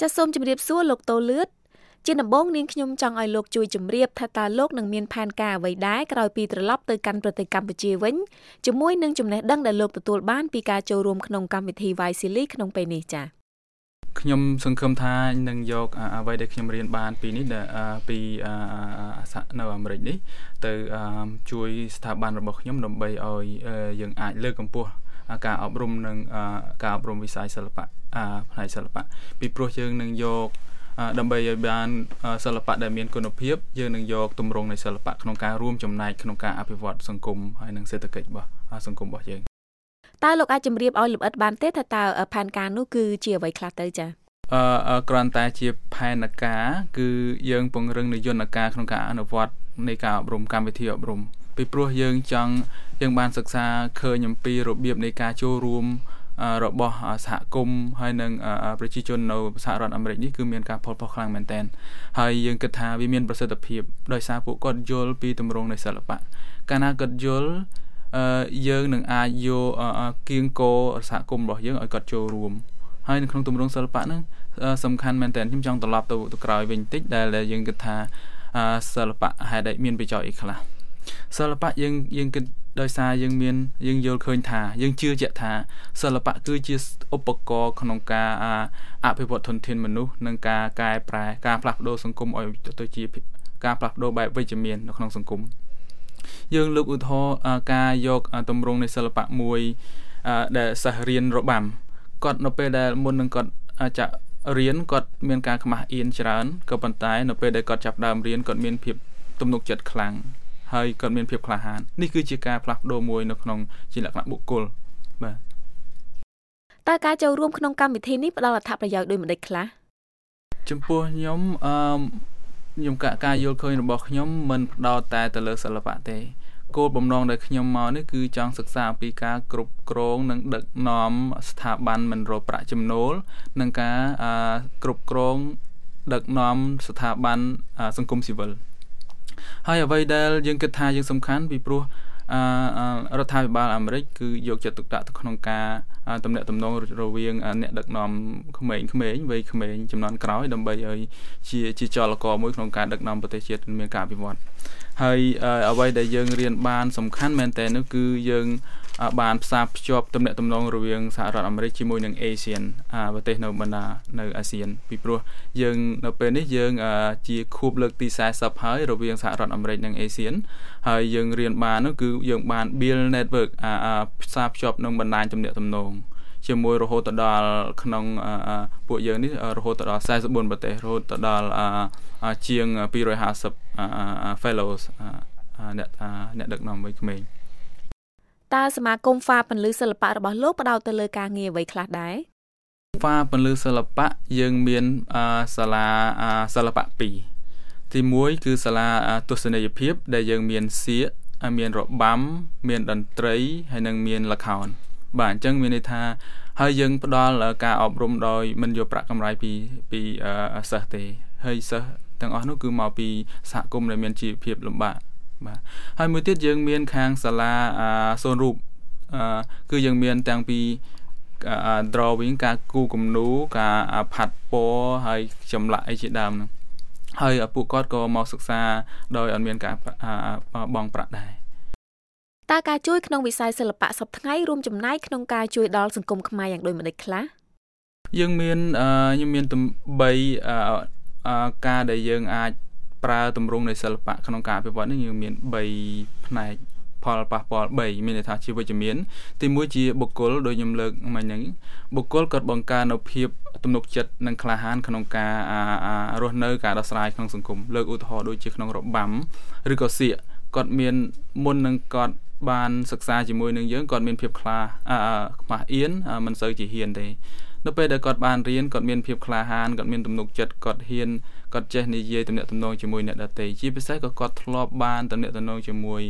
ចាសសូមជម្រាបសួរលោកតូលឿតជាដំបូងនាងខ្ញុំចង់ឲ្យលោកជួយជម្រាបថាតើលោកនឹងមានផែនការអ្វីដែរក្រោយពីត្រឡប់ទៅកាន់ប្រទេសកម្ពុជាវិញជាមួយនឹងចំណេះដឹងដែលលោកទទួលបានពីការចូលរួមក្នុងកម្មវិធី Vaisili ក្នុងពេលនេះចា៎ខ្ញុំសង្ឃឹមថានឹងយកអ្វីដែលខ្ញុំរៀនបានពីនេះពីនៅអាមេរិកនេះ ទៅជួយស្ថាប័នរបស់ខ្ញុំដើម្បីឲ្យយើងអាចលើកកម្ពស់ការអប់រំនិងការអប់រំវិស័យសិល្បៈ ផ្នែកសិល្បៈពីព្រោះយើងនឹងយកដើម្បីឲ្យបានសិល្បៈដែលមានគុណភាពយើងនឹងយកទម្រង់នៃសិល្បៈក្នុងការរួមចំណែកក្នុងការអភិវឌ្ឍសង្គមហើយនិងសេដ្ឋកិច្ចរបស់សង្គមរបស់យើងតើលោកអាចជម្រាបឲ្យលម្អិតបានទេថាតើផែនការនោះគឺជាអ្វីខ្លះទៅចា៎អឺគ្រាន់តែជាផែនការគឺយើងពង្រឹងនយន្តការក្នុងការអនុវត្តនៃការអប់រំកម្មវិធីអប់រំពីព្រោះយើងចង់យើងបានសិក្សាឃើញអំពីរបៀបនៃការចូលរួម របស់សហគមន៍ហើយនិងប្រជាជននៅសហរដ្ឋអាមេរិកនេះគឺមានការផលប៉ះខ្លាំងមែនទែនហើយយើងគិតថាវាមានប្រសិទ្ធភាពដោយសារពួកគាត់យល់ពីទម្រង់នៃសិល្បៈកាលណាគាត់យល់អឺយើងនឹងអាចយកគៀងកោសហគមន៍របស់យើងឲ្យគាត់ចូលរួមហើយនៅក្នុងទម្រង់សិល្បៈហ្នឹងសំខាន់មែនតើខ្ញុំចង់ត្រឡប់ទៅទៅក្រោយវិញបន្តិចដែលយើងគិតថាសិល្បៈហេតុអីមានបច្ចុប្បន្នអីខ្លះសិល្បៈយើងយើងគិត ដោយសារយើងមានយើងយល់ឃើញថាយើងជឿជាក់ថាសិល្បៈគឺជាឧបករណ៍ក្នុងការអភិវឌ្ឍធនធានមនុស្សនិងការកែប្រែការផ្លាស់ប្ដូរសង្គមឲ្យទៅជាការផ្លាស់ប្ដូរបែបវិជ្ជមាននៅក្នុងសង្គមយើងលើកឧទាហរណ៍ការយកទម្រង់នៃសិល្បៈមួយដែលសិស្សរៀនរបាំគាត់នៅពេលដែលមុននឹងគាត់ចាក់រៀនគាត់មានការខ្មាស់អៀនច្រើនក៏ប៉ុន្តែនៅពេលដែលគាត់ចាប់ដើមរៀនគាត់មានភាពទំនុកចិត្តខ្លាំង ហើយគាត់មានភាពក្លាហាននេះគឺជាការផ្លាស់ប្ដូរមួយនៅក្នុងជាលក្ខណៈបុគ្គលបាទតើការចូលរួមក្នុងកម្មវិធីនេះផ្ដល់អត្ថប្រយោជន៍ដូចម្តេចខ្លះចំពោះខ្ញុំអឺខ្ញុំការយល់ឃើញរបស់ខ្ញុំមិនផ្ដោតតែទៅលើសិល្បៈទេគោលបំណងដែលខ្ញុំមកនេះគឺចង់សិក្សាអំពីការគ្រប់គ្រងនិងដឹកនាំស្ថាប័នមិនរកប្រាក់ចំណូលនិងការគ្រប់គ្រងដឹកនាំស្ថាប័នសង្គមស៊ីវិល ហើយអ្វីដែលយើងគិតថាយើងសំខាន់ពីព្រោះអរដ្ឋាភិបាលអាមេរិកគឺយកចិត្តទុកដាក់ទៅក្នុងការតំណាក់តំណងរវាងអ្នកដឹកនាំក្មេងៗវ័យក្មេងចំនួនក្រោយដើម្បីឲ្យជាជាចលករមួយក្នុងការដឹកនាំប្រទេសជាតិមានការអភិវឌ្ឍ ហើយអ្វីដែលយើងរៀនបានសំខាន់មែនតើនោះគឺយើងបានផ្សារភ្ជាប់ទំនាក់ទំនងរវាងសហរដ្ឋអាមេរិកជាមួយនឹង ASEAN ប្រទេសនៅបណ្ដានៅអាស៊ានពីព្រោះយើងនៅពេលនេះយើងជាខួបលើកទី40ហើយរវាងសហរដ្ឋអាមេរិកនិង ASEAN ហើយយើងរៀនបាននោះគឺយើងបាន build network ផ្សារភ្ជាប់នឹងបណ្ដាញទំនាក់ទំនង ជាមួយរហូតដល់ក្នុងពួកយើងនេះរហូតដល់44ប្រទេសរហូតដល់ជាង250 fellows អ្នកអ្នកដឹកនាំវ័យក្មេងតើសមាគមហ្វាពន្លឺសិល្បៈរបស់លោកផ្ដោតទៅលើការងារអ្វីខ្លះដែរហ្វាពន្លឺសិល្បៈយើងមានសាលាសិល្បៈ2ទី1គឺសាលាទស្សនីយភាព ដែលយើងមានសៀកមានរបាំ មានតន្ត្រីហើយនិងមានល្ខោន បាទអញ្ចឹងមានន័យថាហើយយើងផ្ដល់ការអប់រំដោយមិនយកប្រាក់កម្រៃពីពីសិស្សទេហើយសិស្សទាំងអស់នោះគឺមកពីសហគមន៍ដែលមានជីវភាពលំបាកបាទហើយមួយទៀតយើងមានខាងសាលាសូនរូបគឺយើងមានទាំងពី drawing ការគូគំនូការផាត់ពណ៌ហើយចម្លាក់អីជាដើមហ្នឹងហើយពួកគាត់ក៏មកសិក្សាដោយអត់មានការបង់ប្រាក់ដែរ តើការជួយក្នុងវិស័យសិល្បៈសពថ្ងៃរួមចំណែកក្នុងការជួយដល់សង្គមខ្មែរយ៉ាងដូចម្តេចខ្លះយើងមានខ្ញុំមាន3ការដែលយើងអាចប្រើទម្រង់នៃសិល្បៈក្នុងការអភិវឌ្ឍនេះយើងមាន3ផ្នែកផលប៉ះពាល់3មានន័យថាជាវិជ្ជមានទី1ជាបុគ្គលដោយខ្ញុំលើកមិញហ្នឹងបុគ្គលគាត់បង្កើននៅភាពទំនុកចិត្តនិងក្លាហានក្នុងការរស់នៅការដោះស្រាយក្នុងសង្គមលើកឧទាហរណ៍ដូចជាក្នុងរបាំឬក៏សៀកគាត់មានមុននឹងគាត់ បានសិក្សាជាមួយនឹងយើងគាត់មានភាពខ្លាខ្មាស់អៀនមិនសូវជាហ៊ានទេនៅពេលដែលគាត់បានរៀនគាត់មានភាពក្លាហានគាត់មានទំនុកចិត្តគាត់ហ៊ានគាត់ចេះនិយាយទំនាក់ទំនងជាមួយអ្នកដទៃជាពិសេសក៏គាត់ធ្លាប់បានទំនាក់ទំនងជាមួយ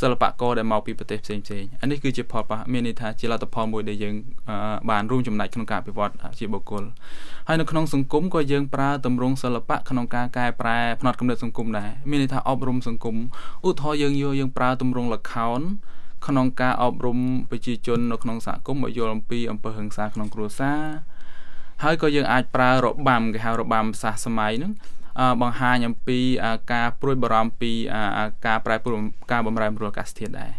សិល្បករដែលមកពីប្រទេសផ្សេងផ្សេងអានេះគឺជាផលប៉ះមានន័យថាជាលទ្ធផលមួយដែលយើងបានរួមចំណែកក្នុងការអភិវឌ្ឍជាបុគ្គលហើយនៅក្នុងសង្គមក៏យើងប្រើទម្រង់សិល្បៈក្នុងការកែប្រែផ្នត់គំនិតសង្គមដែរមានន័យថាអប់រំសង្គមឧទាហរណ៍យើងយកយើងប្រើទម្រង់ល្ខោនក្នុងការអប់រំប្រជាជននៅក្នុងសហគមន៍ឲ្យយល់អំពីអំពើហិង្សាក្នុងគ្រួសារហើយក៏យើងអាចប្រើរបាំគេហៅរបាំភាសាសម័យហ្នឹង បង្ហាញអំពីការព្រួយបារម្ភពីការប្រែប្រួលការបំរែបំរួលអាកាសធាតុដែរ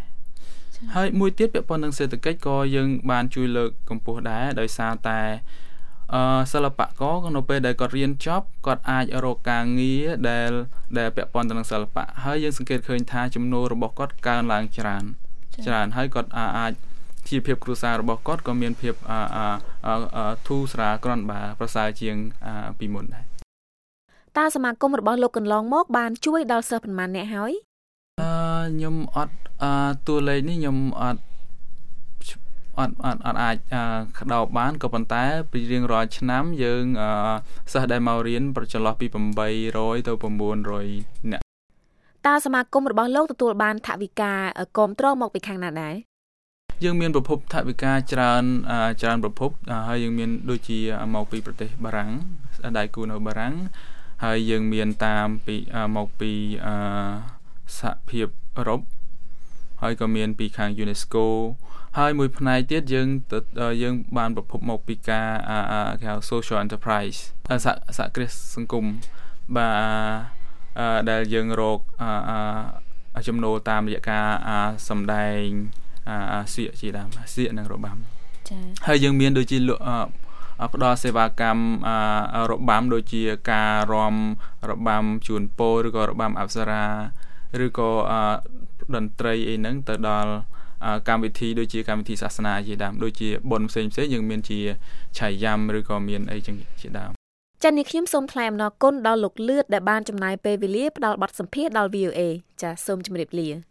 ហើយមួយទៀតពាក់ព័ន្ធនឹងសេដ្ឋកិច្ចក៏យើងបានជួយលើកកម្ពស់ដែរដោយសារតែអឺសិល្បករនៅពេលដែលគាត់រៀនចប់គាត់អាចរកការងារដែលដែលពាក់ព័ន្ធទៅនឹងសិល្បៈហើយយើងសង្កេតឃើញថាចំនួនរបស់គាត់កើនឡើងច្រើនច្រើនហើយគាត់អាចជីវភាពគ្រួសាររបស់គាត់ក៏មានភាពធូរស្រាលគ្រាន់បើប្រសើរជាងពីមុនដែរ តើសមាគមរបស់លោកកន្លងមកបានជួយដល់សិស្សប៉ុន្មានអ្នកហើយអឺខ្ញុំអត់អឺតួលេខនេះខ្ញុំអត់អត់អត់អត់អាចក្តោបបានក៏ប៉ុន្តែពីរៀងរាល់ឆ្នាំយើងសិស្សដែលមករៀនប្រចន្លោះពី800ទៅ900នាក់តើសមាគមរបស់លោកទទួលបានថវិកាគ្រប់គ្រងមកពីខាងណាដែរយើងមានប្រភពថវិកាច្រើនច្រើនប្រភពហើយយើងមានដូចជាមកពីប្រទេសបារាំងដៃគូនៅបារាំង ហើយយើងមានតាមពីមកពីសហភាពអឺរ៉ុបហើយក៏មានពីខាង UNESCO ហើយមួយផ្នែកទៀតយើងយើងបានប្រភពមកពីការគេហៅ social enterprise សហគ្រាសសង្គមបាទដែលយើងរកចំណូលតាមរយៈការសម្ដែងសៀកជាដើមសៀកនិងរបាំចា៎ហើយយើងមានដូចជា ផ្ដល់សេវាកម្មរបាំដូចជាការរំរបាំជូនពរឬក៏របាំអប្សរាឬក៏តន្ត្រីអីហ្នឹងទៅដល់កម្មវិធីដូចជាកម្មវិធីសាសនាជាដើមដូចជាបុណ្យផ្សេងផ្សេងយើងមានជាឆៃយ៉ាំឬក៏មានអីចឹងជាដើមចា៎នេះខ្ញុំសូមថ្លែងអំណរគុណដល់លោកលឿតដែលបានចំណាយពេលវេលាផ្ដល់បទសម្ភាសន៍ដល់ VOA ចា៎សូមជម្រាបលា